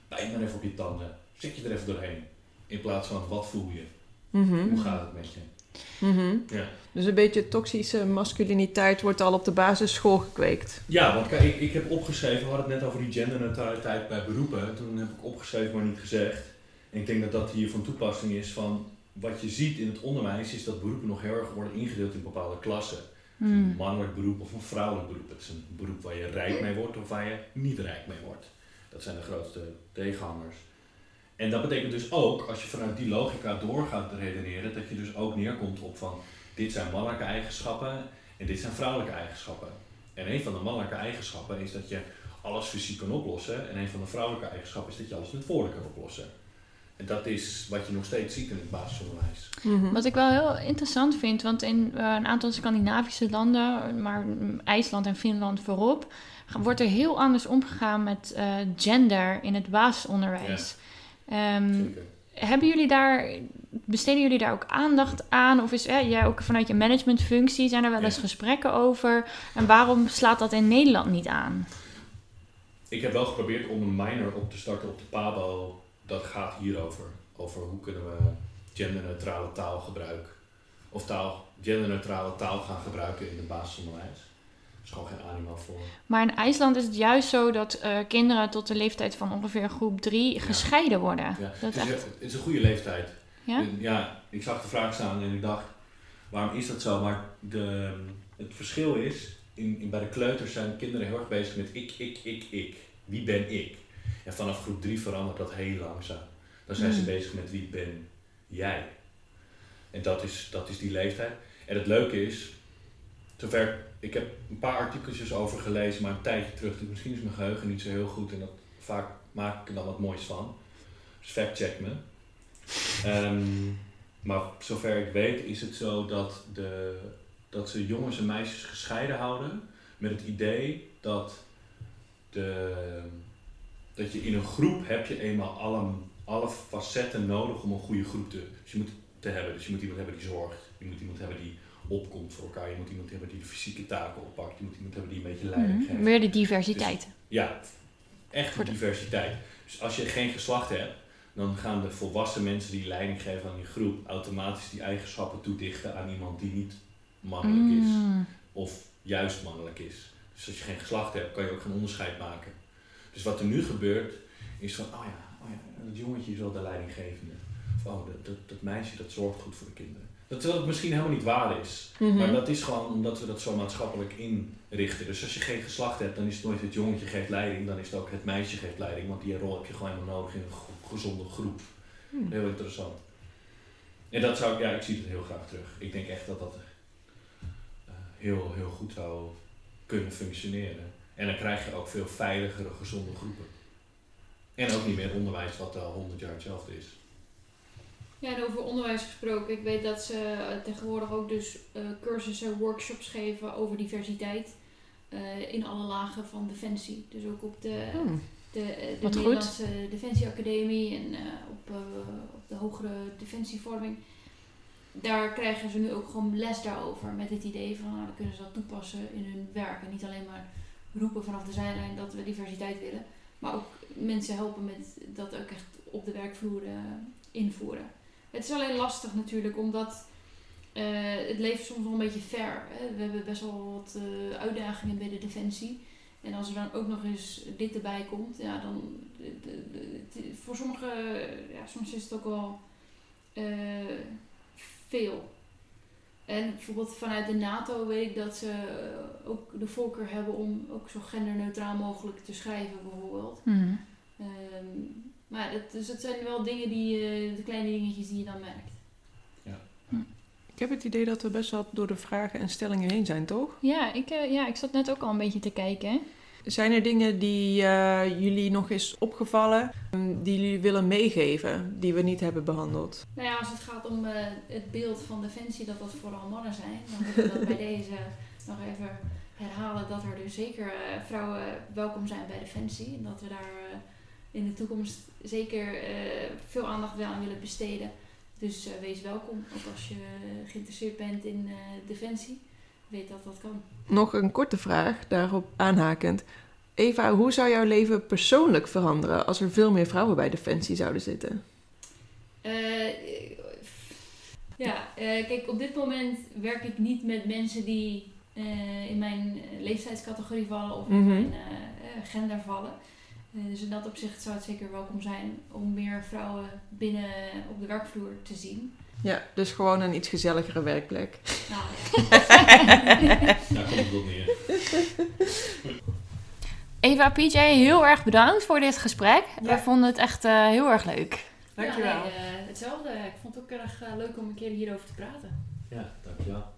bijt maar even op je tanden. Zit je er even doorheen. In plaats van wat voel je? Mhm. Hoe gaat het met je? Mhm. Ja, Dus een beetje toxische masculiniteit wordt al op de basisschool gekweekt. ja want kijk, ik, ik heb opgeschreven, we hadden het net over die genderneutraliteit bij beroepen. Toen heb ik opgeschreven, maar niet gezegd. En ik denk dat dat hier van toepassing is van wat je ziet in het onderwijs is dat beroepen nog heel erg worden ingedeeld in bepaalde klassen. Hmm. Een mannelijk beroep of een vrouwelijk beroep. Het is een beroep waar je rijk mee wordt of waar je niet rijk mee wordt. Dat zijn de grootste tegenhangers. En dat betekent dus ook, als je vanuit die logica door gaat redeneren, dat je dus ook neerkomt op van dit zijn mannelijke eigenschappen en dit zijn vrouwelijke eigenschappen. En een van de mannelijke eigenschappen is dat je alles fysiek kan oplossen. En een van de vrouwelijke eigenschappen is dat je alles met woorden kan oplossen. En dat is wat je nog steeds ziet in het basisonderwijs. Mhm. Wat ik wel heel interessant vind, want in eh, een aantal Scandinavische landen, maar IJsland en Finland voorop, ga- wordt er heel anders omgegaan met eh, gender in het basisonderwijs. Ehm, Zeker. hebben jullie daar, besteden jullie daar ook aandacht aan? Of is eh, jij ook vanuit je managementfunctie, zijn er wel eens Ja. gesprekken over? En waarom slaat dat in Nederland niet aan? Ik heb wel geprobeerd om een minor op te starten op de PABO. Dat gaat hierover. Over hoe kunnen we genderneutrale taalgebruik of taal, genderneutrale taal gaan gebruiken in het basisonderwijs. Er is gewoon geen animo voor. Maar in IJsland is het juist zo dat eh, kinderen tot de leeftijd van ongeveer groep 3 gescheiden worden. Ja. Dat het, is, echt, het is een goede leeftijd. ja? Ja, ik zag de vraag staan en ik dacht, waarom is dat zo? Maar de, het verschil is, in, in, bij de kleuters zijn kinderen heel erg bezig met ik, ik, ik, ik. Wie ben ik? En vanaf groep 3 verandert dat heel langzaam. Dan zijn ze Hmm. bezig met wie ben jij? En dat is, dat is die leeftijd. En het leuke is, zover, ik heb een paar artikeltjes over gelezen, maar een tijdje terug. Dus misschien is mijn geheugen niet zo heel goed en dat, vaak maak ik er dan wat moois van. Dus fact-check me. Ehm, maar zover ik weet is het zo dat, de, dat ze jongens en meisjes gescheiden houden met het idee dat, de, dat je in een groep heb je eenmaal alle, alle facetten nodig om een goede groep te, dus je moet te hebben. Dus je moet iemand hebben die zorgt, je moet iemand hebben die opkomt voor elkaar, je moet iemand hebben die de fysieke taken oppakt, je moet iemand hebben die een beetje leiding Mhm. geeft. Weer de diversiteit. Ja, echt de- diversiteit. Dus als je geen geslacht hebt, dan gaan de volwassen mensen die leiding geven aan die groep automatisch die eigenschappen toedichten aan iemand die niet mannelijk is Mm. of juist mannelijk is. Dus als je geen geslacht hebt, kan je ook geen onderscheid maken. Dus wat er nu gebeurt, is van, oh ja, oh ja dat jongetje is wel de leidinggevende. Of oh, dat, dat, dat meisje dat zorgt goed voor de kinderen. Dat, terwijl het misschien helemaal niet waar is. Mhm. Maar dat is gewoon omdat we dat zo maatschappelijk inrichten. Dus als je geen geslacht hebt, dan is het nooit het jongetje geeft leiding, dan is het ook het meisje geeft leiding. Want die rol heb je gewoon helemaal nodig in een gezonde groep. Hmm. Heel interessant. En dat zou ik, ja, ik zie het heel graag terug. Ik denk echt dat dat eh, heel, heel goed zou kunnen functioneren. En dan krijg je ook veel veiligere, gezonde groepen. En ook niet meer onderwijs wat al 100 jaar hetzelfde is. Ja, en over onderwijs gesproken. Ik weet dat ze eh, tegenwoordig ook dus eh, cursussen, workshops geven over diversiteit. eh, in alle lagen van Defensie. Dus ook op de, Hmm. de, eh, de goed. Nederlandse Defensieacademie en eh, op, eh, op de hogere defensievorming. Daar krijgen ze nu ook gewoon les daarover. Met het idee van, nou, dan kunnen ze dat toepassen in hun werk. En niet alleen maar roepen vanaf de zijlijn dat we diversiteit willen. Maar ook mensen helpen met dat ook echt op de werkvloer eh, invoeren. Het is alleen lastig natuurlijk, omdat eh, het leeft soms wel een beetje ver. Hè? We hebben best wel wat eh, uitdagingen bij de defensie. En als er dan ook nog eens dit erbij komt, ja, dan de, de, voor sommigen, ja, soms is het ook wel veel. En bijvoorbeeld vanuit de NATO weet ik dat ze eh, ook de voorkeur hebben om ook zo genderneutraal mogelijk te schrijven, bijvoorbeeld. Ehm, maar dat, dus het zijn wel dingen die, eh, de kleine dingetjes die je dan merkt. Ik heb het idee dat we best wel door de vragen en stellingen heen zijn, toch? Ja, ik, eh, ja, ik zat net ook al een beetje te kijken. Zijn er dingen die eh, jullie nog eens opgevallen, mm, die jullie willen meegeven, die we niet hebben behandeld? Nou ja, als het gaat om eh, het beeld van Defensie dat dat vooral mannen zijn, dan wil ik dat bij deze nog even herhalen dat er dus zeker eh, vrouwen welkom zijn bij Defensie. En dat we daar in de toekomst zeker veel aandacht wel aan willen besteden. Dus wees welkom, ook als je geïnteresseerd bent in Defensie. Weet dat dat kan. Nog een korte vraag, daarop aanhakend. Eva, hoe zou jouw leven persoonlijk veranderen als er veel meer vrouwen bij Defensie zouden zitten? Eh, ja, eh, kijk, op dit moment werk ik niet met mensen die eh, in mijn leeftijdscategorie vallen of in Mhm. mijn gender vallen. Dus in dat opzicht zou het zeker welkom zijn om meer vrouwen binnen op de werkvloer te zien. Ja, dus gewoon een iets gezelligere werkplek. Nou, Daar komt het op neer. Eva, PJ, heel erg bedankt voor dit gesprek. Ja. Wij vonden het echt eh, heel erg leuk. Dankjewel. Ja, nee, eh, hetzelfde. Ik vond het ook erg eh, leuk om een keer hierover te praten. Ja, dankjewel.